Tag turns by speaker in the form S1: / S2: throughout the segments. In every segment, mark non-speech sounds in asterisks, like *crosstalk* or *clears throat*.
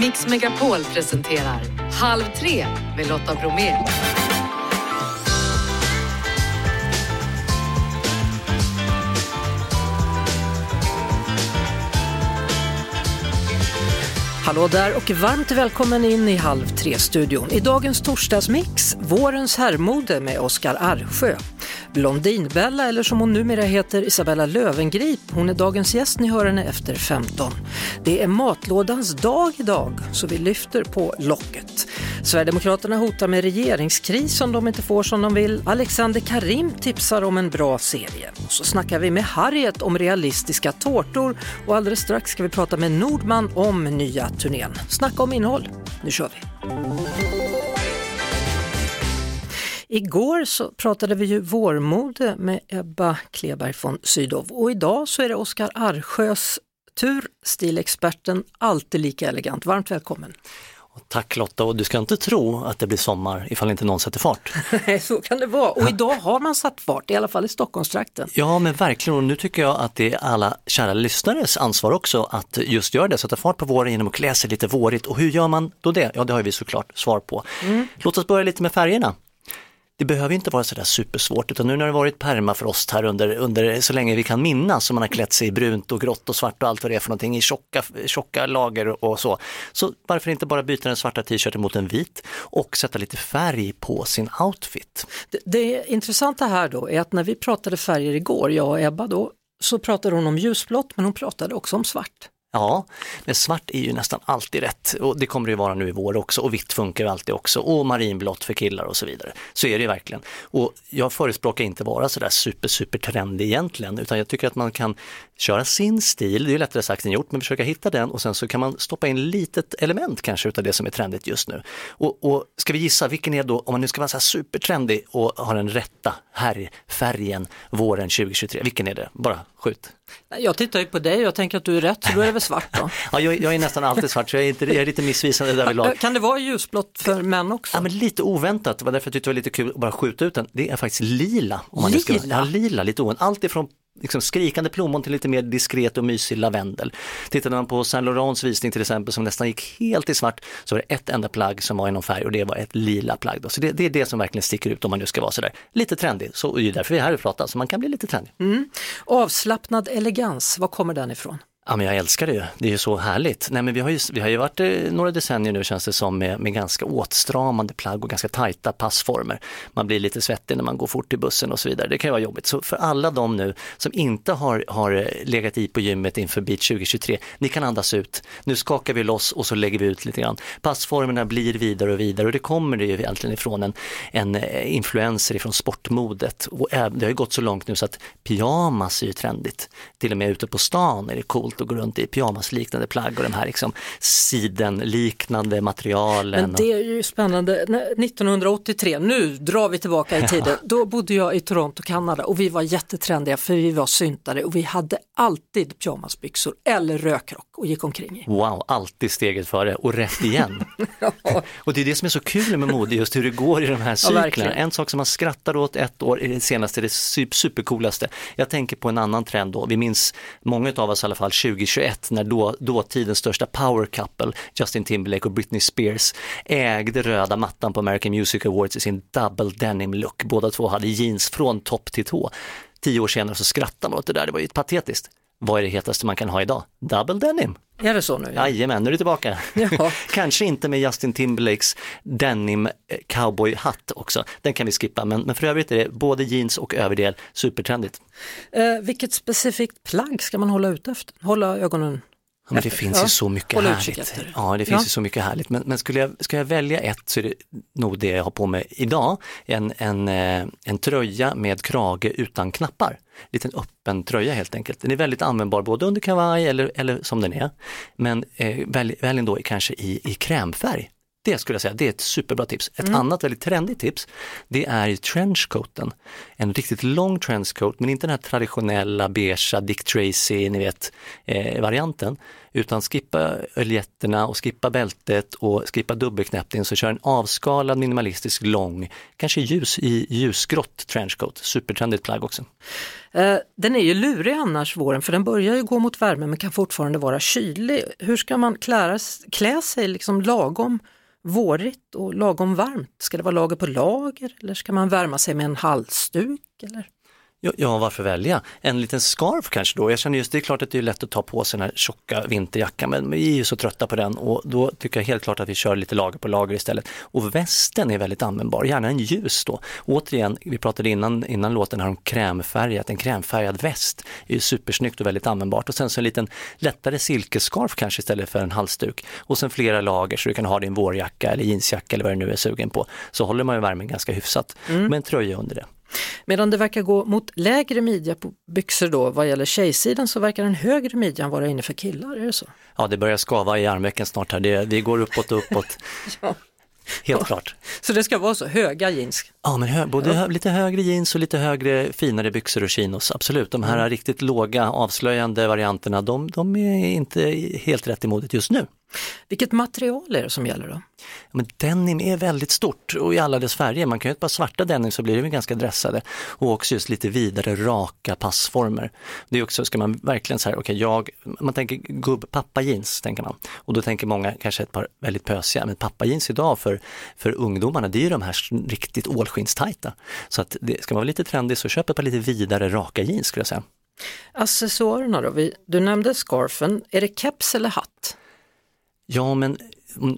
S1: Mix Megapol presenterar Halv tre med Lotta Bromé.
S2: Hallå där och varmt välkommen in i Halv tre-studion. I dagens torsdagsmix, vårens herrmode med Oskar Arsjö. Blondinbella, eller som hon numera heter, Isabella Lövengrip. Hon är dagens gäst, ni hör henne efter 15. Det är matlådans dag idag, så vi lyfter på locket. Sverigedemokraterna hotar med regeringskris om de inte får som de vill. Alexander Karim tipsar om en bra serie. Och så snackar vi med Harriet om realistiska tårtor och alldeles strax ska vi prata med Nordman om nya turnén. Snacka om innehåll. Nu kör vi! Igår så pratade vi ju vårmode med Ebba Kleberg von Sydow och idag så är det Oskar Arsjös tur, stilexperten, alltid lika elegant. Varmt välkommen!
S3: Tack Lotta och du ska inte tro att det blir sommar ifall inte någon sätter fart. *laughs*
S2: Nej, så kan det vara och idag har man satt fart, i alla fall i Stockholmstrakten.
S3: Ja men verkligen och nu tycker jag att det är alla kära lyssnares ansvar också att just göra det, sätta fart på våren genom att klä sig lite vårigt och hur gör man då det? Ja det har vi såklart svar på. Mm. Låt oss börja lite med färgerna det behöver inte vara sådär supersvårt utan nu när det varit permafrost här under, under så länge vi kan minnas som man har klätt sig i brunt och grått och svart och allt vad det är för någonting i tjocka, tjocka lager och så. Så varför inte bara byta den svarta t-shirten mot en vit och sätta lite färg på sin outfit.
S2: Det, det intressanta här då är att när vi pratade färger igår, jag och Ebba då, så pratade hon om ljusblått men hon pratade också om svart.
S3: Ja, men svart är ju nästan alltid rätt och det kommer det ju vara nu i vår också och vitt funkar alltid också och marinblått för killar och så vidare. Så är det ju verkligen. Och jag förespråkar inte vara sådär super super trendig egentligen utan jag tycker att man kan köra sin stil, det är ju lättare sagt än gjort, men försöka hitta den och sen så kan man stoppa in litet element kanske utav det som är trendigt just nu. Och, och ska vi gissa, vilken är då, om man nu ska vara så här supertrendig och ha den rätta färgen våren 2023, vilken är det? Bara skjut.
S2: Jag tittar ju på dig och jag tänker att du är rätt, så då är det väl svart då? *laughs*
S3: ja, jag, jag, är nästan alltid svart, så jag är, inte, jag är lite missvisande där lag.
S2: Kan det vara ljusblått för män också?
S3: Ja, men lite oväntat, det var därför jag tyckte det var lite kul att bara skjuta ut den. Det är faktiskt lila.
S2: Om man lila? Ska,
S3: ja, lila, lite oväntat. Allt ifrån liksom skrikande plommon till lite mer diskret och mysig lavendel. Tittade man på Saint Laurents visning till exempel som nästan gick helt i svart så var det ett enda plagg som var i någon färg och det var ett lila plagg. Då. Så det, det, är det som verkligen sticker ut om man nu ska vara sådär lite trendig. Så det är därför vi är här och pratar, så man kan bli lite trendig.
S2: Mm. Avslappnad elegans, var kommer den ifrån?
S3: Ja men jag älskar det ju, det är ju så härligt. Nej men vi har ju, vi har ju varit eh, några decennier nu känns det som med, med ganska åtstramande plagg och ganska tajta passformer. Man blir lite svettig när man går fort i bussen och så vidare, det kan ju vara jobbigt. Så för alla de nu som inte har, har eh, legat i på gymmet inför Beat 2023, ni kan andas ut. Nu skakar vi loss och så lägger vi ut lite grann. Passformerna blir vidare och vidare och det kommer det ju egentligen ifrån en, en eh, influencer ifrån sportmodet. Och det har ju gått så långt nu så att pyjamas är ju trendigt. Till och med ute på stan är det coolt att gå runt i pyjamasliknande plagg och de här liksom sidenliknande materialen.
S2: Men det är ju spännande. 1983, nu drar vi tillbaka i *laughs* tiden, då bodde jag i Toronto, Kanada och vi var jättetrendiga för vi var syntare och vi hade alltid pyjamasbyxor eller rökrock och gick omkring i.
S3: Wow, alltid steget före och rätt igen. *laughs* ja. Och det är det som är så kul med mode, just hur det går i de här cyklerna. Ja, en sak som man skrattar åt ett år är det senaste, det supercoolaste. Jag tänker på en annan trend då, vi minns många av oss i alla fall 2021 när då, dåtidens största power couple, Justin Timberlake och Britney Spears, ägde röda mattan på American Music Awards i sin double denim look. Båda två hade jeans från topp till tå. Tio år senare så skrattar man åt det där, det var ju patetiskt. Vad är det hetaste man kan ha idag? Double denim.
S2: Är det så nu?
S3: Jajamän, nu är det tillbaka. Ja. *laughs* Kanske inte med Justin Timberlakes denim eh, cowboyhatt också, den kan vi skippa, men, men för övrigt är det både jeans och överdel supertrendigt.
S2: Eh, vilket specifikt plagg ska man hålla ut efter? Hålla ögonen
S3: Ja, men det finns ja. ju så mycket härligt. Ja, det finns ja. ju så mycket härligt. Men, men skulle jag, ska jag välja ett så är det nog det jag har på mig idag. En, en, eh, en tröja med krage utan knappar. Liten öppen tröja helt enkelt. Den är väldigt användbar både under kavaj eller, eller som den är. Men eh, välj, välj då kanske i, i krämfärg Det skulle jag säga, det är ett superbra tips. Ett mm. annat väldigt trendigt tips, det är trenchcoaten. En riktigt lång trenchcoat, men inte den här traditionella beigea Dick Tracy, ni vet, eh, varianten. Utan skippa öljetterna och skippa bältet och skippa dubbelknäppningen så kör en avskalad minimalistisk lång, kanske ljus i ljusgrått trenchcoat. Supertrendigt plagg också.
S2: Eh, den är ju lurig annars våren för den börjar ju gå mot värme men kan fortfarande vara kylig. Hur ska man klä, klä sig liksom lagom vårigt och lagom varmt? Ska det vara lager på lager eller ska man värma sig med en halsduk? Eller?
S3: Ja, varför välja? En liten scarf kanske då? Jag känner just, det är klart att det är lätt att ta på sig den här tjocka vinterjackan, men vi är ju så trötta på den och då tycker jag helt klart att vi kör lite lager på lager istället. Och västen är väldigt användbar, gärna en ljus då. Återigen, vi pratade innan, innan låten här om krämfärgat, en krämfärgad väst är ju supersnyggt och väldigt användbart. Och sen så en liten lättare silkescarf kanske istället för en halsduk. Och sen flera lager så du kan ha din vårjacka eller jeansjacka eller vad du nu är sugen på. Så håller man ju värmen ganska hyfsat mm. med en tröja under det.
S2: Medan det verkar gå mot lägre midja på byxor då vad gäller tjejsidan så verkar den högre midjan vara inne för killar, är det så?
S3: Ja, det börjar skava i armvecken snart här, det, vi går uppåt och uppåt. *laughs* ja. Helt ja. klart.
S2: Så det ska vara så, höga jeans?
S3: Ja, men hö både ja. lite högre jeans och lite högre finare byxor och chinos, absolut. De här mm. riktigt låga avslöjande varianterna, de, de är inte helt rätt i modet just nu.
S2: Vilket material är det som gäller då?
S3: men denim är väldigt stort och i alla dess färger. Man kan ju ett par svarta denim så blir de ganska dressade och också just lite vidare raka passformer. Det är också, ska man verkligen så här, okej okay, jag, man tänker gubb, pappa jeans tänker man och då tänker många kanske ett par väldigt pösiga, men pappa jeans idag för, för ungdomarna det är ju de här riktigt ålskinnstajta. Så att det, ska man vara lite trendig så köp ett par lite vidare raka jeans skulle jag säga.
S2: Accessoarerna då, du nämnde scarfen, är det keps eller hatt?
S3: Ja men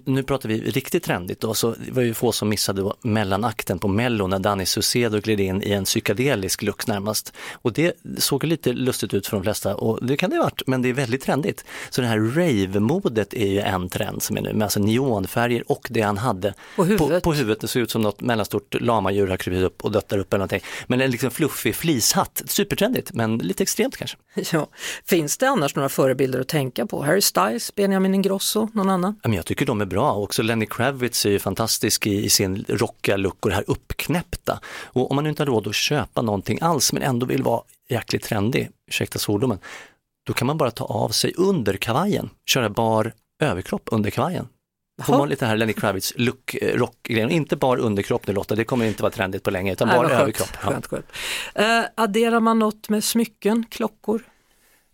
S3: nu pratar vi riktigt trendigt då, så det var ju få som missade mellanakten på Mello när Danny Saucedo gled in i en psykedelisk look närmast. Och det såg lite lustigt ut för de flesta och det kan det ha varit, men det är väldigt trendigt. Så det här rave-modet är ju en trend som är nu, med alltså neonfärger och det han hade
S2: på huvudet.
S3: På, på huvudet. Det ser ut som något mellanstort lamadjur har krupit upp och döttar upp eller någonting. Men en liksom fluffig fleecehatt, supertrendigt men lite extremt kanske. *laughs*
S2: Ja. Finns det annars några förebilder att tänka på? Harry Styles, Benjamin Ingrosso, någon annan?
S3: jag tycker de är bra. Också Lenny Kravitz är ju fantastisk i, i sin rockiga look och det här uppknäppta. Och om man inte har råd att köpa någonting alls men ändå vill vara jäkligt trendig, ursäkta svordomen, då kan man bara ta av sig under kavajen, köra bar överkropp under kavajen. Får man lite här Lenny Kravitz look, eh, rock Inte bara underkropp nu Lotta, det kommer inte vara trendigt på länge, utan bara överkropp.
S2: Skönt, skönt. Uh, adderar man något med smycken, klockor?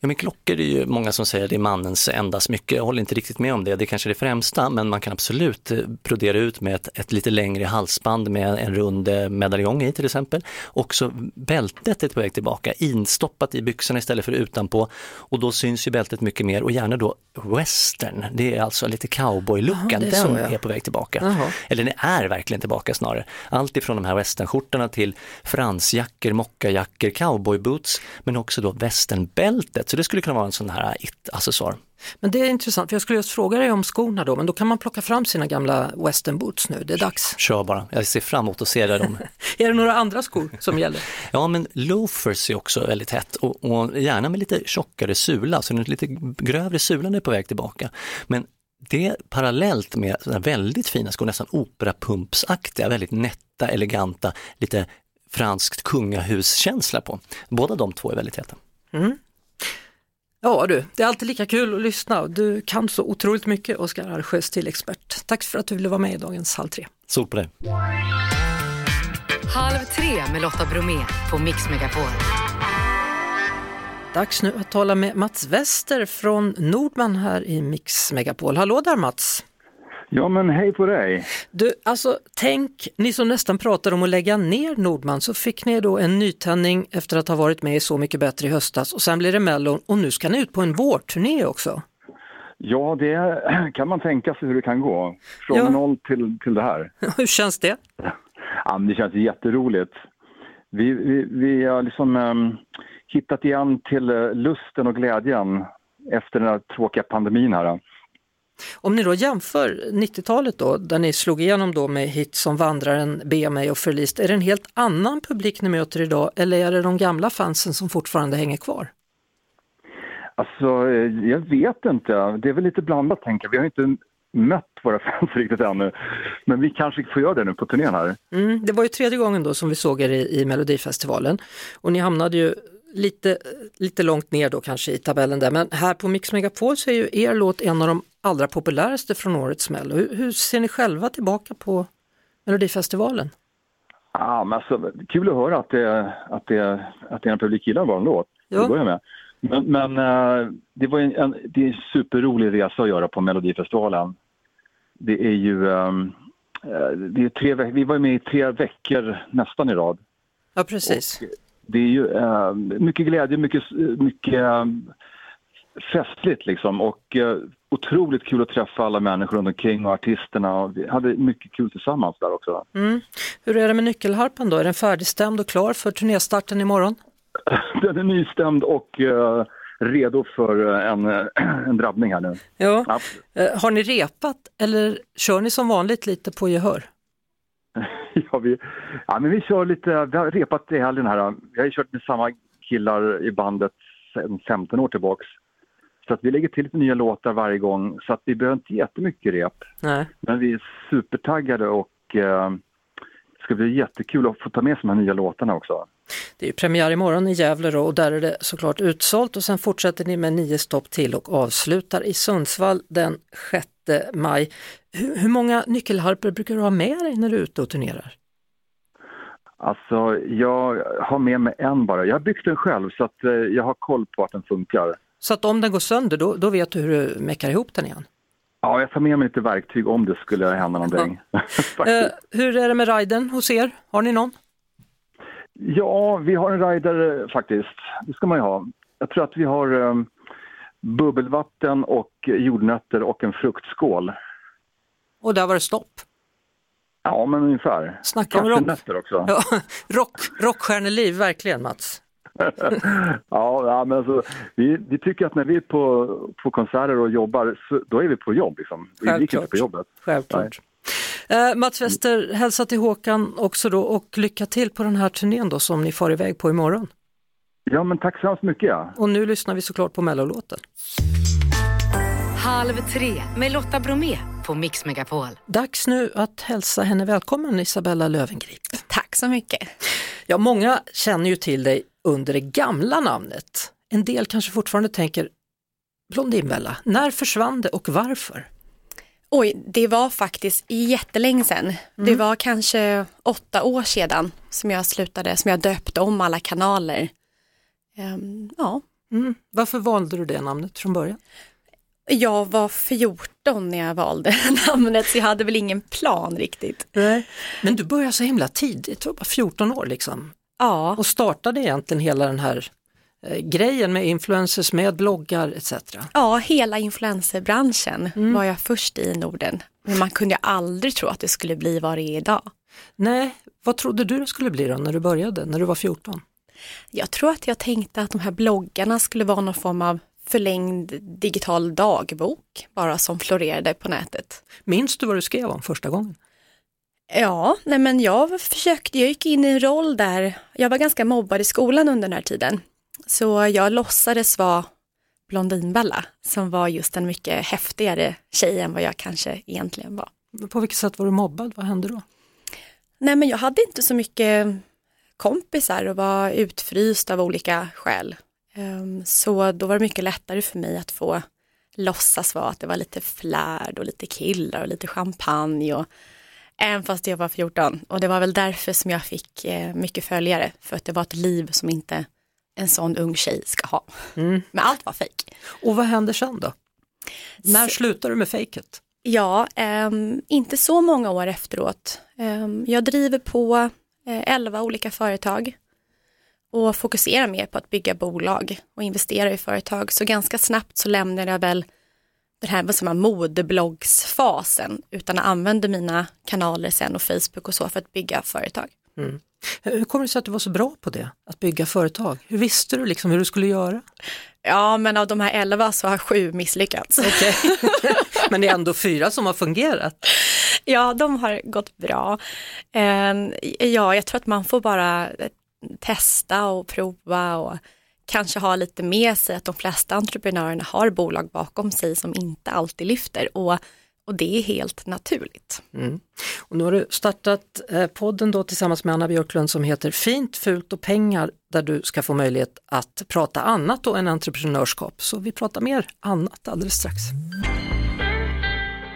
S3: Ja men klockor är ju många som säger det är mannens enda smycke. Jag håller inte riktigt med om det. Det är kanske det främsta men man kan absolut eh, brodera ut med ett, ett lite längre halsband med en rund eh, medaljong i till exempel. Också bältet är på väg tillbaka, instoppat i byxorna istället för utanpå och då syns ju bältet mycket mer och gärna då western, det är alltså lite cowboy-looken, den så, ja. är på väg tillbaka. Aha. Eller den är verkligen tillbaka snarare. Allt ifrån de här westernskjortorna till fransjackor, mockajackor, cowboyboots men också då västernbältet så det skulle kunna vara en sån här it-accessoar.
S2: Men det är intressant, för jag skulle just fråga dig om skorna då, men då kan man plocka fram sina gamla western boots nu, det är dags.
S3: Kör bara, jag ser fram emot att se det. *laughs*
S2: är det några andra skor som gäller? *laughs*
S3: ja, men loafers är också väldigt hett och, och gärna med lite tjockare sula, så den lite grövre sulan är på väg tillbaka. Men det parallellt med väldigt fina skor, nästan operapumpsaktiga, väldigt nätta, eleganta, lite franskt kungahuskänsla på. Båda de två är väldigt heta. Mm.
S2: Ja du, det är alltid lika kul att lyssna. Du kan så otroligt mycket, Oskar Arsjö, expert. Tack för att du ville vara med i dagens Halv tre.
S3: Sol på dig.
S1: Halv tre med Lotta Bromé på Mix Megapol.
S2: Dags nu att tala med Mats Wester från Nordman här i Mix Megapol. Hallå där Mats!
S4: Ja men hej på dig!
S2: Du, alltså tänk, ni som nästan pratar om att lägga ner Nordman, så fick ni då en nytändning efter att ha varit med i Så mycket bättre i höstas och sen blir det Mellon och nu ska ni ut på en vårturné också.
S4: Ja, det *clears throat* kan man tänka sig hur det kan gå. Från ja. noll till, till det här. *laughs*
S2: hur känns det?
S4: Ja, det känns jätteroligt. Vi, vi, vi har liksom um, hittat igen till uh, lusten och glädjen efter den här tråkiga pandemin här.
S2: Om ni då jämför 90-talet då, där ni slog igenom då med hits som Vandraren, Be mig och Förlist, är det en helt annan publik ni möter idag eller är det de gamla fansen som fortfarande hänger kvar?
S4: Alltså, jag vet inte. Det är väl lite blandat tänker jag. Vi har inte mött våra *laughs* fans riktigt ännu. Men vi kanske får göra det nu på turnén här.
S2: Mm, det var ju tredje gången då som vi såg er i, i Melodifestivalen och ni hamnade ju lite, lite långt ner då kanske i tabellen där, men här på Mix Megapol så är ju er låt en av de allra populäraste från årets Mello. Hur, hur ser ni själva tillbaka på Melodifestivalen?
S4: Ja, men alltså, kul att höra att det, att det, att det är en publik gillar vår låt.
S2: Ja.
S4: Börja med. Men, men eh, det var en, en, det är en superrolig resa att göra på Melodifestivalen. Det är ju... eh, det är tre, vi var med i tre veckor nästan i rad.
S2: Ja precis.
S4: Det är ju eh, mycket glädje, mycket, mycket eh, festligt liksom och eh, otroligt kul att träffa alla människor runt omkring och artisterna. Och vi hade mycket kul tillsammans där också.
S2: Mm. Hur är det med nyckelharpan då? Är den färdigstämd och klar för turnéstarten imorgon? *laughs*
S4: Den är nystämd och eh, redo för eh, en, eh, en drabbning här nu.
S2: Ja. Eh, Har ni repat eller kör ni som vanligt lite på gehör? *laughs*
S4: Ja, vi, ja, men vi kör lite, vi har repat i helgen här. Vi har ju kört med samma killar i bandet sedan 15 år tillbaks. Så att vi lägger till lite nya låtar varje gång så att vi behöver inte jättemycket rep.
S2: Nej.
S4: Men vi är supertaggade och eh, det ska bli jättekul att få ta med sig de här nya låtarna också.
S2: Det är ju premiär imorgon i Gävle då, och där är det såklart utsålt och sen fortsätter ni med nio stopp till och avslutar i Sundsvall den 6 maj. Hur, hur många nyckelharpor brukar du ha med dig när du är ute och turnerar?
S4: Alltså, jag har med mig en bara. Jag har byggt den själv så att eh, jag har koll på att den funkar.
S2: Så att om den går sönder då, då vet du hur du meckar ihop den igen.
S4: Ja, jag tar med mig lite verktyg om det skulle hända någonting. *laughs*
S2: Eh, hur är det med riden hos er? Har ni någon?
S4: Ja, vi har en rider eh, faktiskt. Det ska man ju ha. Jag tror att vi har um, bubbelvatten och jordnötter och en fruktskål.
S2: Och där var det stopp.
S4: Ja, men ungefär.
S2: Snacka om rock.
S4: också.
S2: Ja, *laughs* rock, rockstjärneliv, verkligen Mats. *laughs*
S4: Ja, ja men alltså, vi, vi tycker att när vi är på, på konserter och jobbar, så, då är vi på jobb. Liksom. Vi gick inte på jobbet.
S2: Självklart. Eh, Mats Wester, hälsa till Håkan också då och lycka till på den här turnén då som ni far iväg på imorgon.
S4: Ja, men tack så hemskt mycket. Ja.
S2: Och nu lyssnar vi såklart på mellolåten.
S1: Halv tre med Lotta Bromé på Mix Megapol.
S2: Dags nu att hälsa henne välkommen Isabella Lövengrip.
S5: Tack så mycket.
S2: Ja, många känner ju till dig under det gamla namnet. En del kanske fortfarande tänker Blondinbella, när försvann det och varför?
S5: Oj, det var faktiskt jättelänge sedan. Det var kanske åtta år sedan som jag slutade, som jag döpte om alla kanaler. Ehm, ja,
S2: Mm. Varför valde du det namnet från början?
S5: jag var 14 när jag valde *laughs* namnet så jag hade väl ingen plan riktigt.
S2: Nej. Men du började så himla tidigt, du var bara 14 år liksom.
S5: Ja,
S2: Och startade egentligen hela den här eh, grejen med influencers, med bloggar etc.
S5: ja hela influencerbranschen var jag först i Norden. Men man kunde aldrig tro att det skulle bli vad det är idag.
S2: Nej, vad trodde du det skulle bli då när du började, när du var 14?
S5: Jag tror att jag tänkte att de här bloggarna skulle vara någon form av förlängd digital dagbok bara som florerade på nätet.
S2: Minns du vad du skrev om första gången?
S5: Ja, nej men jag försökte, jag gick in i en roll där, jag var ganska mobbad i skolan under den här tiden. Så jag låtsades vara Blondinbella som var just en mycket häftigare tjej än vad jag kanske egentligen var.
S2: På vilket sätt var du mobbad? Vad hände då?
S5: Nej men jag hade inte så mycket kompisar och var utfryst av olika skäl. Ehm, Så då var det mycket lättare för mig att få låtsas vara att det var lite flärd och lite killar och lite champagne och även fast jag var 14 och det var väl därför som jag fick eh, mycket följare för att det var ett liv som inte en sån ung tjej ska ha. Men allt var fejk.
S2: Och vad hände sen då? När
S5: Så-
S2: slutade du med fejket?
S5: Ja, ehm, inte så många år efteråt. Ehm, jag driver på eh, 11 olika företag och fokuserar mer på att bygga bolag och investera i företag. Så ganska snabbt så lämnade jag väl den här vad säger man, modebloggsfasen utan att använda mina kanaler sen och Facebook och så för att bygga företag.
S2: Hur kommer det sig att du var så bra på det, att bygga företag? Hur visste du liksom hur du skulle göra?
S5: Ja, men av de här 11 så har sju misslyckats.
S2: Okej. *laughs* *laughs* Men det är ändå fyra som har fungerat.
S5: Ja, de har gått bra. Eh, Ja, jag tror att man får bara testa och prova och kanske ha lite med sig att de flesta entreprenörerna har bolag bakom sig som inte alltid lyfter och, och det är helt naturligt.
S2: Mm. Och nu har du startat eh, podden då tillsammans med Anna Björklund som heter Fint, fult och pengar där du ska få möjlighet att prata annat då än entreprenörskap. Så vi pratar mer annat alldeles strax.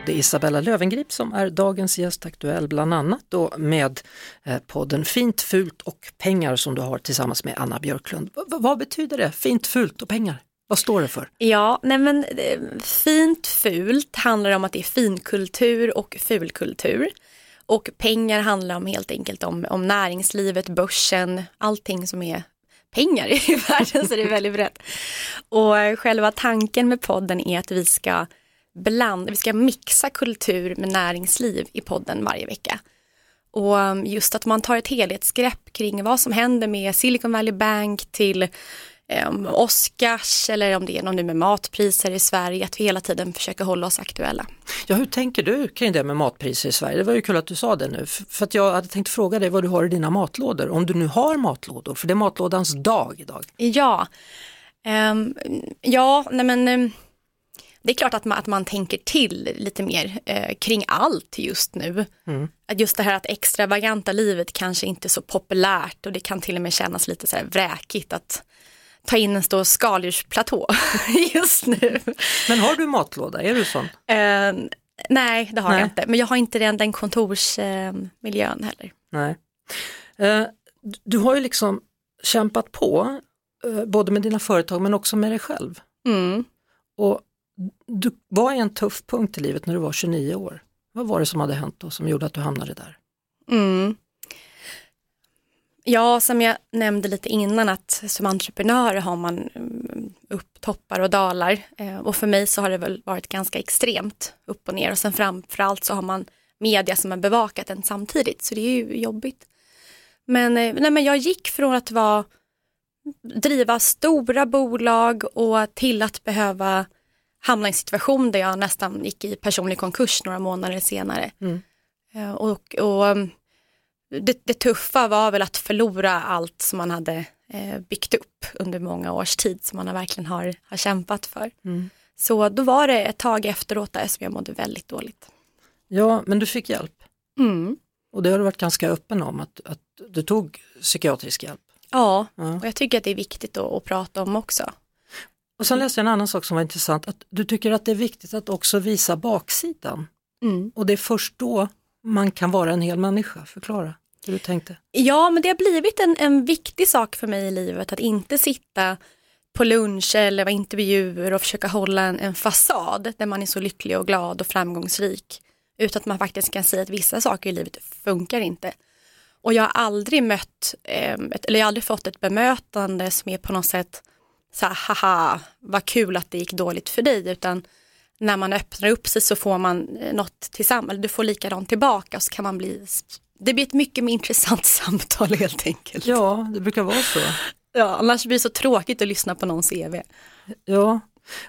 S2: Det är Isabella Lövengrip som är dagens gäst, aktuell bland annat då med eh, podden Fint, fult och pengar som du har tillsammans med Anna Björklund. V vad betyder det, fint, fult och pengar? Vad står det för?
S5: Ja, nej men eh, fint, fult handlar om att det är finkultur och fulkultur. Och pengar handlar om helt enkelt om, om näringslivet, börsen, allting som är pengar i *laughs* världen så det är väldigt brett. Och eh, själva tanken med podden är att vi ska blanda, vi ska mixa kultur med näringsliv i podden varje vecka. Och um, just att man tar ett helhetsgrepp kring vad som händer med Silicon Valley Bank till um, Oscars eller om det är någon nu med matpriser i Sverige, att vi hela tiden försöker hålla oss aktuella.
S2: Ja, hur tänker du kring det med matpriser i Sverige? Det var ju kul att du sa det nu, för att jag hade tänkt fråga dig vad du har i dina matlådor, om du nu har matlådor, för det är matlådans dag idag.
S5: Ja, um, ja, nej men um, det är klart att man, att man tänker till lite mer eh, kring allt just nu. Mm. Att just det här att extravaganta livet kanske inte är så populärt och det kan till och med kännas lite så här vräkigt att ta in en stor skaldjursplatå *laughs* just nu.
S2: Men har du matlåda, är du sån?
S5: Eh, nej, det har nej. jag inte, men jag har inte den, den kontorsmiljön eh, heller.
S2: Nej. Eh, du har ju liksom kämpat på, eh, både med dina företag men också med dig själv.
S5: Mm.
S2: Och du var i en tuff punkt i livet när du var 29 år. Vad var det som hade hänt då som gjorde att du hamnade där?
S5: Mm. Ja, som jag nämnde lite innan att som entreprenör har man mm, upp toppar och dalar eh, och för mig så har det väl varit ganska extremt upp och ner och sen framförallt så har man media som har bevakat en samtidigt så det är ju jobbigt. Men, eh, nej, men jag gick från att vara driva stora bolag och till att behöva hamna i en situation där jag nästan gick i personlig konkurs några månader senare.
S2: Mm.
S5: Eh, och, och um, det, det, tuffa var väl att förlora allt som man hade eh, byggt upp under många års tid som man verkligen har, har kämpat för.
S2: Mm.
S5: Så då var det ett tag efteråt där som jag mådde väldigt dåligt.
S2: Ja, men du fick hjälp.
S5: Mm.
S2: Och det har du varit ganska öppen om, att, att du tog psykiatrisk hjälp.
S5: Ja, ja, och jag tycker att det är viktigt att, att prata om också.
S2: Och sen läste jag en annan sak som var intressant, att du tycker att det är viktigt att också visa baksidan.
S5: Mm.
S2: Och det är först då man kan vara en hel människa. Förklara hur du tänkte.
S5: Ja, men det har blivit en, en viktig sak för mig i livet att inte sitta på lunch eller vara intervjuer och försöka hålla en, en fasad där man är så lycklig och glad och framgångsrik. Utan att man faktiskt kan säga att vissa saker i livet funkar inte. Och jag har aldrig mött, eh, eller jag har aldrig fått ett bemötande som är på något sätt så här, haha, vad kul att det gick dåligt för dig, utan när man öppnar upp sig så får man eh, något tillsammans, du får likadant tillbaka och så kan man bli, det blir ett mycket mer *laughs* intressant samtal helt enkelt.
S2: Ja, det brukar vara så.
S5: Ja, annars blir det så tråkigt att lyssna på någons CV.
S2: Ja,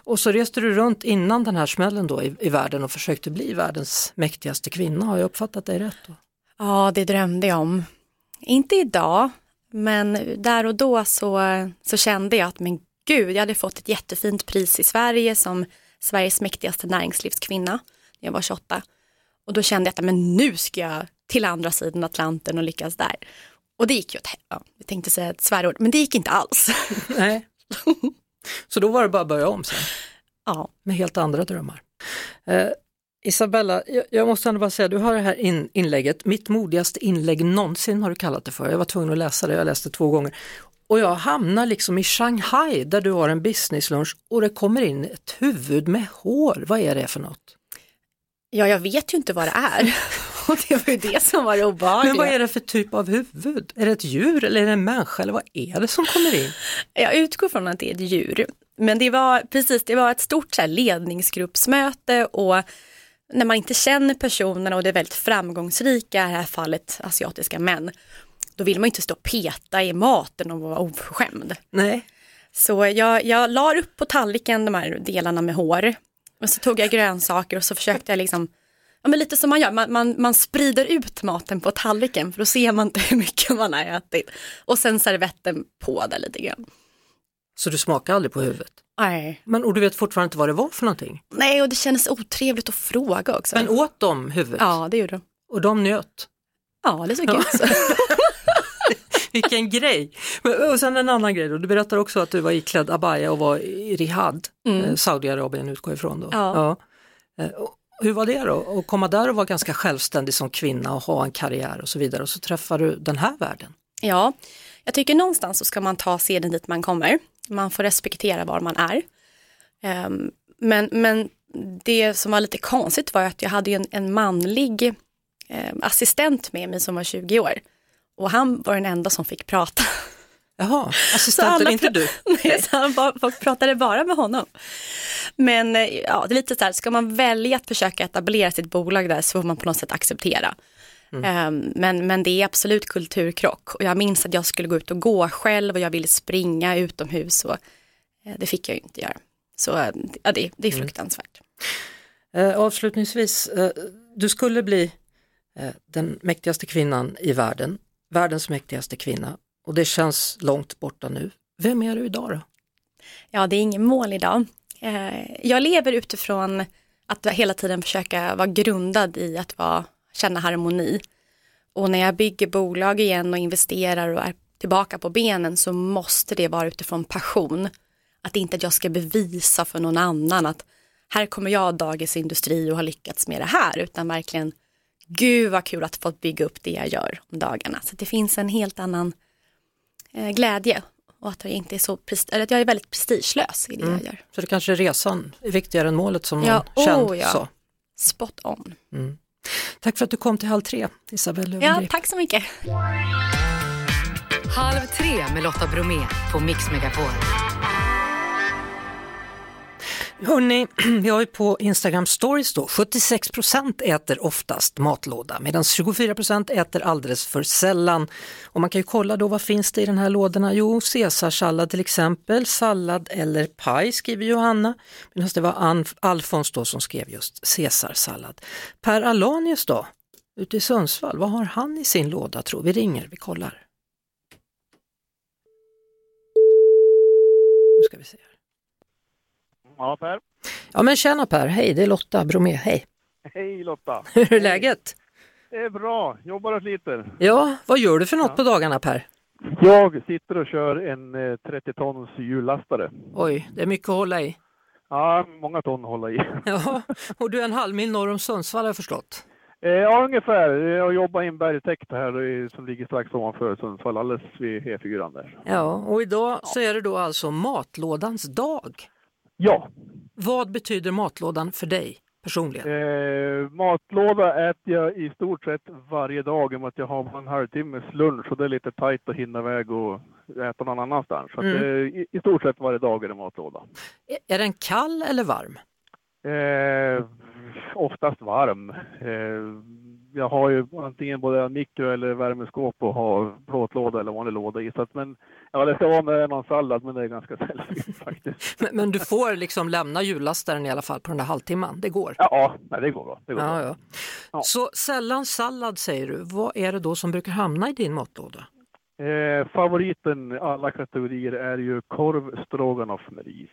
S2: och så reste du runt innan den här smällen då i, i världen och försökte bli världens mäktigaste kvinna, har jag uppfattat dig rätt? Då?
S5: Ja, det drömde jag om. Inte idag, men där och då så, så kände jag att men gud, jag hade fått ett jättefint pris i Sverige som Sveriges mäktigaste näringslivskvinna när jag var 28. Och då kände jag att men nu ska jag till andra sidan Atlanten och lyckas där. Och det gick ju åt ja, jag tänkte säga ett svärord, men det gick inte alls. *laughs*
S2: Nej. Så då var det bara att börja om sen? *laughs*
S5: Ja.
S2: Med helt andra drömmar. Eh, Isabella, jag, jag, måste ändå bara säga, du har det här in, inlägget, mitt modigaste inlägg någonsin har du kallat det för. Jag var tvungen att läsa det, jag läste två gånger. Och jag hamnar liksom i Shanghai där du har en businesslunch och det kommer in ett huvud med hår. Vad är det för något?
S5: Ja, jag vet ju inte vad det är. *laughs* Och det var ju det som var det obehagliga.
S2: Men vad är det för typ av huvud? Är det ett djur eller är det en människa eller vad är det som kommer in?
S5: Jag utgår från att det är ett djur. Men det var precis, det var ett stort så ledningsgruppsmöte och när man inte känner personerna och det är väldigt framgångsrika, i det här fallet asiatiska män, då vill man inte stå och peta i maten och vara oförskämd.
S2: Nej.
S5: Så jag, jag la upp på tallriken de här delarna med hår och så tog jag grönsaker och så försökte jag liksom Ja men lite som man gör, man, man, man sprider ut maten på tallriken för då ser man inte hur mycket man har ätit. Och sen servetten på där lite grann.
S2: Så du smakar aldrig på huvudet?
S5: Nej.
S2: Men, och du vet fortfarande inte vad det var för någonting?
S5: Nej, och det kändes otrevligt att fråga också.
S2: Men åt de huvudet?
S5: Ja, det gjorde de.
S2: Och de njöt?
S5: Ja, det såg
S2: Ja.
S5: ut så. *laughs* *laughs*
S2: Vilken grej! Och sen en annan grej då, du berättar också att du var iklädd abaya och var i Riyadh,
S5: Mm.
S2: eh, Saudiarabien utgår ifrån då.
S5: Ja.
S2: Eh, och Hur var det då, att komma där och vara ganska självständig som kvinna och ha en karriär och så vidare och så träffar du den här världen?
S5: Ja, jag tycker någonstans så ska man ta seden dit man kommer. Man får respektera var man är. Ehm, men, men det som var lite konstigt var att jag hade en, en manlig ehm, assistent med mig som var 20 år. Och han var den enda som fick prata.
S2: Jaha, assistenten, inte du? *laughs*
S5: Nej, så han bara, folk pratade bara med honom. Men eh, ja, det är lite så här, ska man välja att försöka etablera sitt bolag där så får man på något sätt acceptera. Ehm, men, men det är absolut kulturkrock och jag minns att jag skulle gå ut och gå själv och jag ville springa utomhus och eh, det fick jag ju inte göra. Så eh, ja, det, det är fruktansvärt.
S2: Eh, avslutningsvis, eh, du skulle bli eh, den mäktigaste kvinnan i världen, världens mäktigaste kvinna och det känns långt borta nu. Vem är du idag då?
S5: Ja, det är ingen mål idag. Eh, jag lever utifrån att hela tiden försöka vara grundad i att vara, känna harmoni. Och när jag bygger bolag igen och investerar och är tillbaka på benen så måste det vara utifrån passion. Att inte att jag ska bevisa för någon annan att här kommer jag Dagens Industri och har lyckats med det här utan verkligen gud vad kul att få bygga upp det jag gör om dagarna. Så det finns en helt annan eh, glädje och att jag inte är så eller att jag är väldigt prestigelös i det jag gör.
S2: Så det kanske är resan är viktigare än målet som
S5: Ja,
S2: känd
S5: oh ja.
S2: sa.
S5: Spot on.
S2: Tack för att du kom till Halv tre, Isabelle
S5: Ja,
S2: Löwengrip.
S5: tack så mycket.
S1: Halv tre med Lotta Bromé på Mix Megapol.
S2: Hörni, *clears throat* vi har ju på Instagram stories då, 76 procent äter oftast matlåda medan 24 procent äter alldeles för sällan. Och man kan ju kolla då vad finns det i den här lådorna? Jo, caesarsallad till exempel, sallad eller paj skriver Johanna. Medan det var Anf- Alfons då som skrev just caesarsallad. Per Alanius då, ute i Sundsvall, vad har han i sin låda tror vi? ringer, vi kollar. Nu ska vi se.
S6: Ja, Per.
S2: Ja men tjena Per, hej det är Lotta Bromé, hej.
S6: Hej Lotta. *laughs*
S2: Hur är läget?
S6: Det är bra, jobbar och sliter.
S2: Ja, vad gör du för något på dagarna Per?
S6: Jag sitter och kör en eh, 30 tons hjullastare.
S2: Oj, det är mycket att hålla i.
S6: Ja, många ton att hålla i. *laughs*
S2: Ja, och du är en halv mil norr om Sundsvall har jag förstått.
S6: Eh, Ja, ungefär. Jag jobbar i en bergtäkt här som ligger strax ovanför Sundsvall, alldeles vid E4 där.
S2: Ja, och idag så är det då alltså matlådans dag.
S6: Ja,
S2: Vad betyder matlådan för dig personligen?
S6: eh, matlåda äter jag i stort sett varje dag i och med att jag har en halvtimmes lunch och det är lite tajt att hinna iväg och äta någon annanstans. Så att,
S2: Mm.
S6: eh, i, I stort sett varje dag är det matlåda.
S2: Är den kall eller varm?
S6: Eh, oftast varm. Eh, jag har ju antingen både mikro eller värmeskåp och har plåtlåda eller vanlig låda i. Så att, men, ja, det ska vara med någon sallad, men det är ganska *laughs* sällsynt faktiskt.
S2: Men, men du får liksom lämna jullastaren i alla fall på den där halvtimman, det går?
S6: Ja, nej, det går bra. Det går
S2: Ja,
S6: bra.
S2: ja.
S6: Ja.
S2: Så sällan sallad säger du, vad är det då som brukar hamna i din matlåda?
S6: Eh, favoriten alla kategorier är ju korv stroganoff med ris.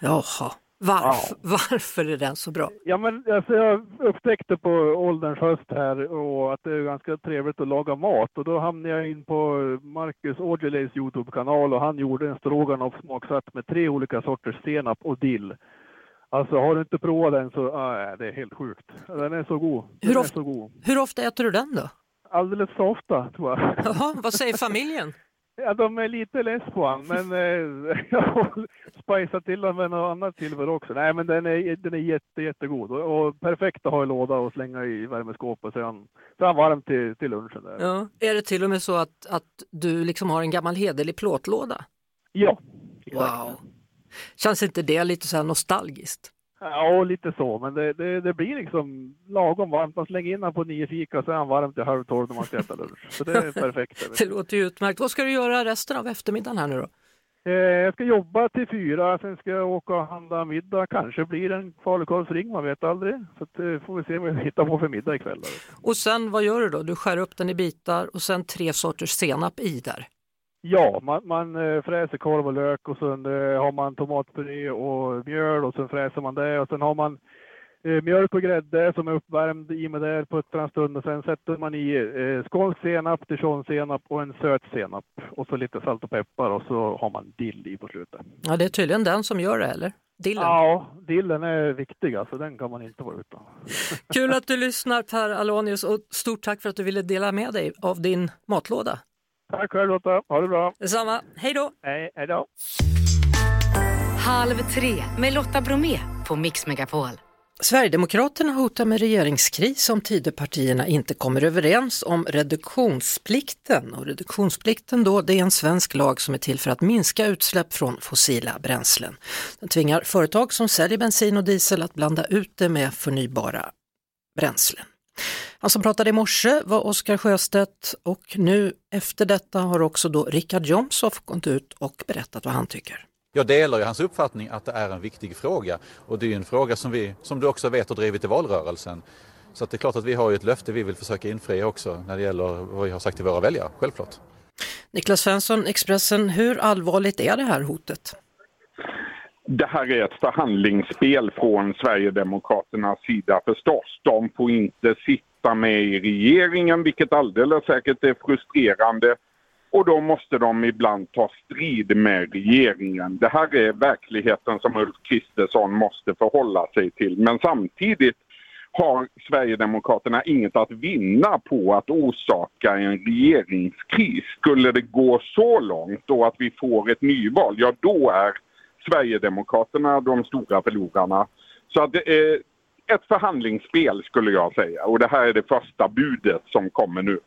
S2: Jaha, varför, varför är den så bra?
S6: Ja, men alltså, jag upptäckte på ålderns höst här och att det är ganska trevligt att laga mat och då hamnade jag in på Marcus Aujalays Youtube-kanal och han gjorde en stroganoff smaksatt med tre olika sorters senap och dill. Alltså har du inte provat den så, ah, det är helt sjukt. Den är så god. Den
S2: Hur ofta-
S6: så god.
S2: Hur ofta äter du den då?
S6: Alldeles för ofta tror jag.
S2: Jaha, vad säger *laughs* familjen?
S6: Ja, de är lite less på han, men *laughs* eh, *laughs* jag spicat till den med något annat silver också. Nej, men den är, den är jätte, jättegod och, och perfekt att ha i låda och slänga i värmeskåpet så är han, så är han varm till, till lunchen. Där.
S2: Ja. Är det till och med så att, att du liksom har en gammal hederlig plåtlåda?
S6: Ja.
S2: Wow! Känns inte det lite så nostalgiskt?
S6: Ja, lite så, men det, det, det blir liksom lagom varmt. Man slänger in den på nio fika så är han varm till halv tolv när man ska äta lunch. Så det är perfekt. *laughs*
S2: Det låter ju utmärkt. Vad ska du göra resten av eftermiddagen här nu då?
S6: Eh, jag ska jobba till fyra, sen ska jag åka och handla middag. Kanske blir det en falukorvsring, man vet aldrig. Så att, eh, får vi se vad vi hittar på för middag ikväll.
S2: Och sen vad gör du då? Du skär upp den i bitar och sen tre sorters senap i där.
S6: Ja, man, man eh, fräser korv och lök och sen eh, har man tomatpuré och mjöl och sen fräser man det och sen har man eh, mjölk och grädde som är uppvärmd i med där puttrar en stund och sen sätter man i eh, skånsk senap, dijonsenap och en söt senap och så lite salt och peppar och så har man dill i på slutet.
S2: Ja, det är tydligen den som gör det, eller? Dillen.
S6: Ja, dillen är viktig alltså, den kan man inte vara utan.
S2: Kul att du *laughs* lyssnar Per Alonius och stort tack för att du ville dela med dig av din matlåda.
S6: Tack själv Lotta, ha det bra.
S2: Detsamma, hej då!
S6: Hej, hej då.
S1: Halv tre med Lotta Bromé på Mix Megapol.
S2: Sverigedemokraterna hotar med regeringskris om Tidöpartierna inte kommer överens om reduktionsplikten. Och reduktionsplikten då, det är en svensk lag som är till för att minska utsläpp från fossila bränslen. Den tvingar företag som säljer bensin och diesel att blanda ut det med förnybara bränslen. Han som pratade i morse var Oskar Sjöstedt och nu efter detta har också då Richard Jomshof gått ut och berättat vad han tycker.
S7: Jag delar ju hans uppfattning att det är en viktig fråga och det är en fråga som vi, som du också vet, har drivit i valrörelsen. Så det är klart att vi har ju ett löfte vi vill försöka infria också när det gäller vad vi har sagt till våra väljare, självklart.
S2: Niklas Svensson, Expressen, hur allvarligt är det här hotet?
S8: Det här är ett förhandlingsspel från Sverigedemokraternas sida förstås. De får inte sitta med i regeringen, vilket alldeles säkert är frustrerande. Och då måste de ibland ta strid med regeringen. Det här är verkligheten som Ulf Kristersson måste förhålla sig till. Men samtidigt har Sverigedemokraterna inget att vinna på att orsaka en regeringskris. Skulle det gå så långt då att vi får ett nyval, ja då är Sverigedemokraterna de stora förlorarna. Så att det är ett förhandlingsspel skulle jag säga och det här är det första budet som kommer nu.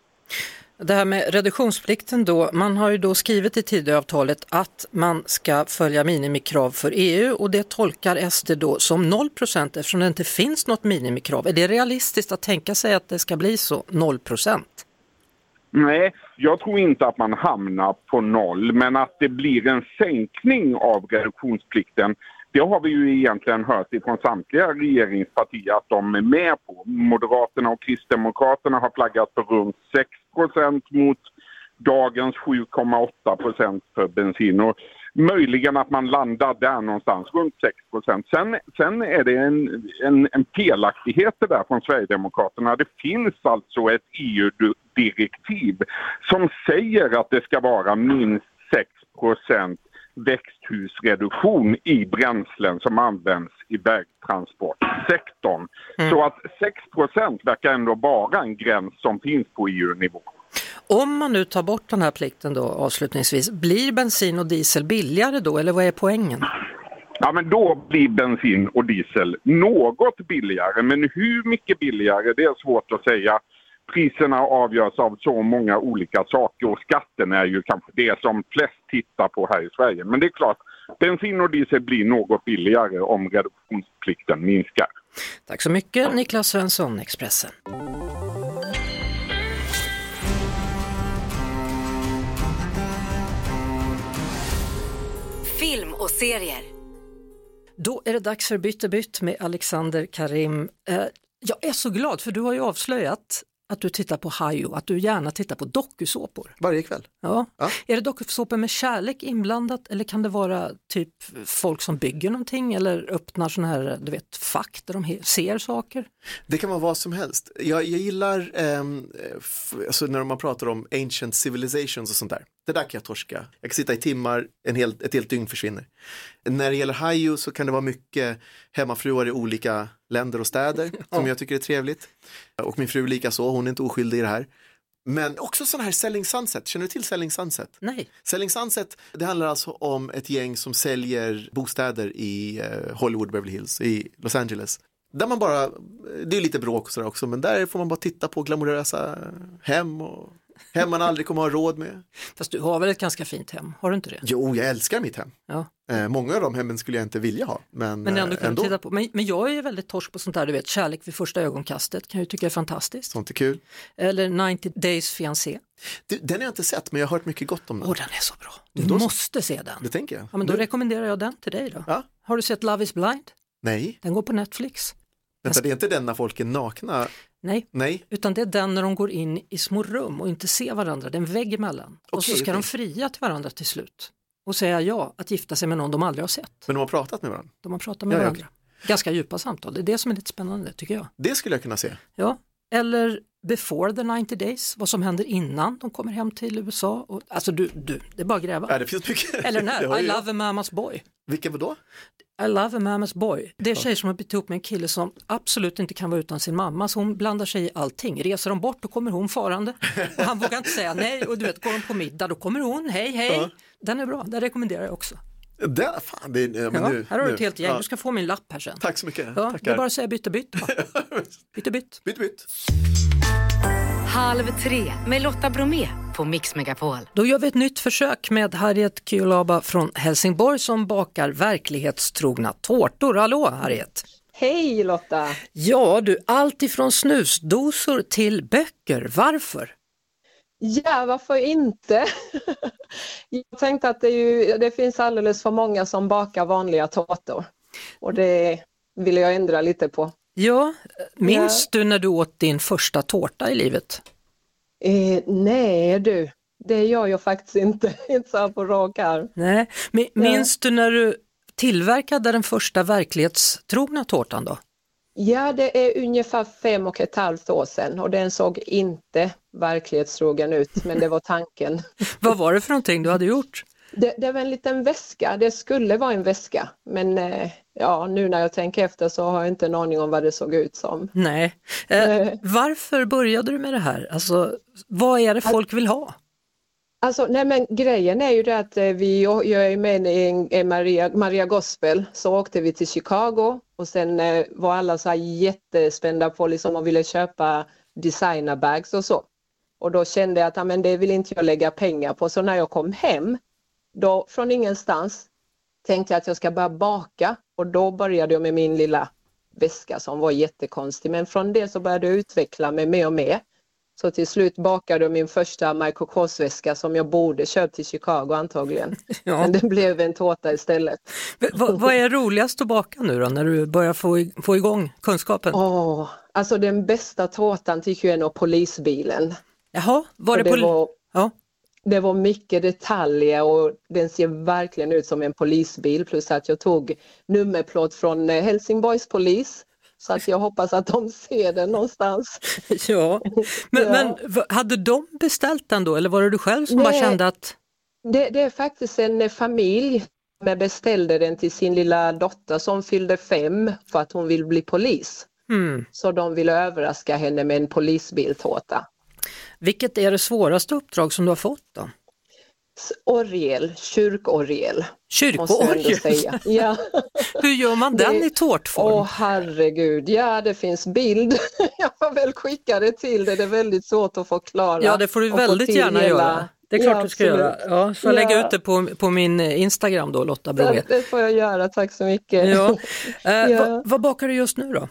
S2: Det här med reduktionsplikten då, man har ju då skrivit i Tidöavtalet att man ska följa minimikrav för EU och det tolkar SD då som 0% eftersom det inte finns något minimikrav. Är det realistiskt att tänka sig att det ska bli så 0
S8: Nej, jag tror inte att man hamnar på noll, men att det blir en sänkning av reduktionsplikten det har vi ju egentligen hört ifrån samtliga regeringspartier att de är med på. Moderaterna och Kristdemokraterna har flaggat för runt 6% mot dagens 7,8% för bensin. Och möjligen att man landar där någonstans, runt 6 sen, sen är det en, en, en felaktighet det där från Sverigedemokraterna. Det finns alltså ett EU EU-direktiv som säger att det ska vara minst 6% växthusreduktion i bränslen som används i vägtransportsektorn. Mm. Så att 6% verkar ändå vara en gräns som finns på EU-nivå.
S2: Om man nu tar bort den här plikten då avslutningsvis, blir bensin och diesel billigare då eller vad är poängen?
S8: Ja men då blir bensin och diesel något billigare men hur mycket billigare det är svårt att säga priserna avgörs av så många olika saker och skatten är ju kanske det som flest tittar på här i Sverige. Men det är klart, bensin och diesel blir något billigare om reduktionsplikten minskar.
S2: Tack så mycket Niklas Svensson, Expressen.
S1: Film och serier.
S2: Då är det dags för Bytte bytt med Alexander Karim. Eh, jag är så glad för du har ju avslöjat att du tittar på Hajo, att du gärna tittar på dokusåpor.
S9: Varje kväll.
S2: Ja. ja. Är det dokusåpor med kärlek inblandat eller kan det vara typ folk som bygger någonting eller öppnar sådana här du vet, fack där de ser saker?
S9: Det kan vara vad som helst. Jag, jag gillar eh, alltså när man pratar om ancient civilizations och sånt där. Det där kan jag torska. Jag kan sitta i timmar, en hel, ett helt dygn försvinner. När det gäller Hajo så kan det vara mycket hemmafruar i olika länder och städer *laughs* ja. som jag tycker är trevligt. Och min fru lika så, hon är inte oskyldig i det här. Men också sån här Selling Sunset, känner du till Selling Sunset?
S2: Nej.
S9: Selling Sunset, det handlar alltså om ett gäng som säljer bostäder i eh, Hollywood, Beverly Hills, i Los Angeles. Där man bara, det är lite bråk och sådär också, men där får man bara titta på glamorösa hem och Hem man aldrig kommer ha råd med.
S2: Fast du har väl ett ganska fint hem, har du inte det?
S9: Jo, jag älskar mitt hem.
S2: Ja.
S9: Eh, många av de hemmen skulle jag inte vilja ha. Men,
S2: men, ändå, eh, ändå. Titta på. Men, men jag är väldigt torsk på sånt där, du vet, kärlek vid första ögonkastet kan jag tycka är fantastiskt.
S9: Sånt är kul.
S2: Eller 90 Days Fiancé.
S9: Du, den har jag inte sett, men jag har hört mycket gott om den.
S2: Åh, den är så bra. Du då, måste se den.
S9: Det tänker jag.
S2: Ja, men då nu. rekommenderar jag den till dig då.
S9: Ja.
S2: Har du sett Love is blind?
S9: Nej.
S2: Den går på Netflix.
S9: Vänta, det är inte den när folk är nakna?
S2: Nej,
S9: Nej,
S2: utan det är den när de går in i små rum och inte ser varandra, det är en vägg emellan. och så ska de
S9: okej.
S2: fria till varandra till slut och säga ja att gifta sig med någon de aldrig har sett.
S9: men de har pratat med varandra.
S2: De har pratat med
S9: Ja,
S2: varandra. Ganska djupa samtal, det är det som är lite spännande tycker jag.
S9: Det skulle jag kunna se.
S2: Ja. Eller before the 90 days, vad som händer innan de kommer hem till USA. Och, alltså du, du, det är bara att gräva.
S9: Ja, det finns mycket.
S2: Eller här, *laughs* I
S9: jag.
S2: love a mama's boy.
S9: Vilken då?
S2: I love a mama's boy. Det är tjejer som har blivit ihop med en kille som absolut inte kan vara utan sin mamma så hon blandar sig i allting. Reser de bort då kommer hon farande och han vågar inte säga nej och du vet går de på middag då kommer hon, hej hej.
S9: Ja.
S2: Den är bra, den rekommenderar jag också.
S9: Det, fan, det, ja, men
S2: Ja,
S9: nu,
S2: här har du ett helt gäng,
S9: Ja.
S2: du ska få min lapp här sen.
S9: Tack så mycket.
S2: Ja, det är bara att säga bytte bytt. va? *laughs* Bytte bytt.
S9: Bytt, bytt.
S1: Halv tre med Lotta Bromé på Mix Megapol.
S2: Då gör vi ett nytt försök med Harriet Kyolaba från Helsingborg som bakar verklighetstrogna tårtor. Hallå Harriet!
S10: Hej Lotta!
S2: Ja du, allt ifrån snusdosor till böcker. Varför?
S10: Ja, varför inte? *laughs* Jag tänkte att det, ju, det finns alldeles för många som bakar vanliga tårtor och det vill jag ändra lite på.
S2: Ja, minns du när du åt din första tårta i livet?
S10: Eh, nej du, det gör jag faktiskt inte, *laughs* inte så här på rak arm.
S2: Nej, Mi- minns du när du tillverkade den första verklighetstrogna tårtan då?
S10: Ja, det är ungefär fem och ett halvt år sedan och den såg inte verklighetstrogen ut, men det var tanken. *laughs*
S2: Vad var det för någonting du hade gjort?
S10: Det, det var en liten väska, det skulle vara en väska, men eh, ja, nu när jag tänker efter så har jag inte en aning om vad det såg ut som.
S2: Nej. Eh,
S10: Nej.
S2: varför började du med det här? Alltså, vad är det folk vill ha?
S10: Alltså, nej men grejen är ju det att eh, vi, jag är med i Maria, Maria Gospel, så åkte vi till Chicago och sen eh, var alla så här jättespända på liksom och ville köpa designerbags och så. Och då kände jag att ja, men det vill inte jag lägga pengar på, så när jag kom hem, då från ingenstans tänkte jag att jag ska börja baka och då började jag med min lilla väska som var jättekonstig, men från det så började jag utveckla mig mer och mer. Så till slut bakade jag min första Michael Kors-väska som jag borde köpt till Chicago antagligen. *laughs*
S2: Ja.
S10: Men det blev en tårta istället.
S2: Vad- vad är roligast att baka nu då, när du börjar få, få igång kunskapen?
S10: Åh, alltså den bästa tårtan tycker jag är nog polisbilen.
S2: Jaha, var det,
S10: det,
S2: på...
S10: var,
S2: Ja.
S10: Det var mycket detaljer och den ser verkligen ut som en polisbil plus att jag tog nummerplåt från eh, Helsingborgs polis. Så att jag hoppas att de ser den någonstans. *laughs*
S2: ja. Men,
S10: Ja.
S2: men hade de beställt den då eller var det du själv som bara
S10: Nej.
S2: kände att
S10: Det, det är faktiskt en eh, familj som beställde den till sin lilla dotter som fyllde fem för att hon vill bli polis.
S2: hmm,
S10: Så de ville överraska henne med en polisbiltårta.
S2: Vilket är det svåraste uppdrag som du har fått då?
S10: Orgel, kyrkorgel.
S2: Kyrkoorgel?
S10: säga. *laughs* Ja.
S2: Hur gör man den
S10: Det-
S2: i tårtform?
S10: Åh herregud, ja det finns bild. *laughs* Jag får väl skicka det till dig, det är väldigt svårt att förklara.
S2: Ja, det får du väldigt gärna
S10: hela-
S2: göra. Det är klart
S10: Ja,
S2: du ska
S10: absolut.
S2: göra. Ja, så jag
S10: Ja.
S2: ut det på, på min Instagram då, Lotta Bromé.
S10: Det, det får jag göra, tack så mycket.
S2: Ja. *laughs* Eh,
S10: Ja.
S2: vad, vad bakar du just nu då?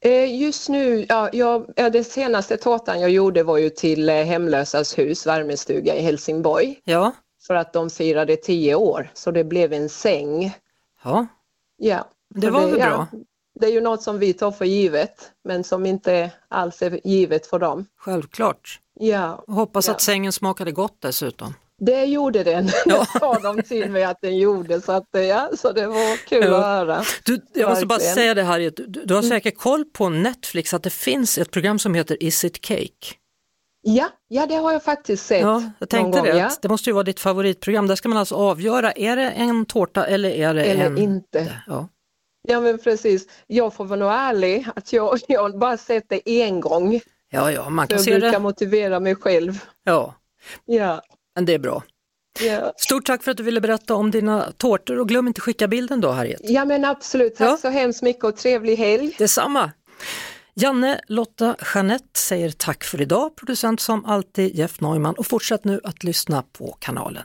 S10: Eh, Just nu, ja, jag, ja, den senaste tårtan jag gjorde var ju till eh, Hemlösas hus, värmestuga i Helsingborg.
S2: Ja,
S10: För att de firade tio år, så det blev en säng.
S2: ja.
S10: Ja.
S2: det var väl
S10: ja,
S2: bra.
S10: Det är ju något som vi tar för givet, men som inte alls är givet för dem.
S2: Självklart.
S10: Ja,
S2: Och hoppas
S10: Ja.
S2: att sängen smakade gott dessutom.
S10: Det gjorde den. *laughs*
S2: Ja.
S10: Det sa de till mig att den gjorde, så, att, eh, ja, så det var kul
S2: Ja.
S10: att höra.
S2: Du, jag måste bara
S10: Verkligen.
S2: säga det Harriet, du, du har säkert koll på Netflix att det finns ett program som heter Is it cake?
S10: Ja, ja, det har jag faktiskt sett.
S2: Ja, jag tänkte
S10: någon
S2: det.
S10: gång, ja.
S2: Det måste ju vara ditt favoritprogram. Där ska man alltså avgöra, är det en tårta eller är det
S10: Eller
S2: en...
S10: inte.
S2: Ja.
S10: Ja men precis, jag får vara ärlig att jag, *laughs* jag bara sett det en gång.
S2: ja, ja, man kan
S10: jag
S2: se
S10: brukar
S2: det.
S10: motivera mig själv.
S2: Ja,
S10: Ja,
S2: men det är bra.
S10: ja.
S2: Stort tack för att du ville berätta om dina tårtor och glöm inte skicka bilden då Harriet.
S10: ja men absolut, tack
S2: Ja.
S10: så hemskt mycket och trevlig helg.
S2: Detsamma! Janne, Lotta, Jeanette säger tack för idag, producent som alltid Jeff Neumann och fortsätt nu att lyssna på kanalen.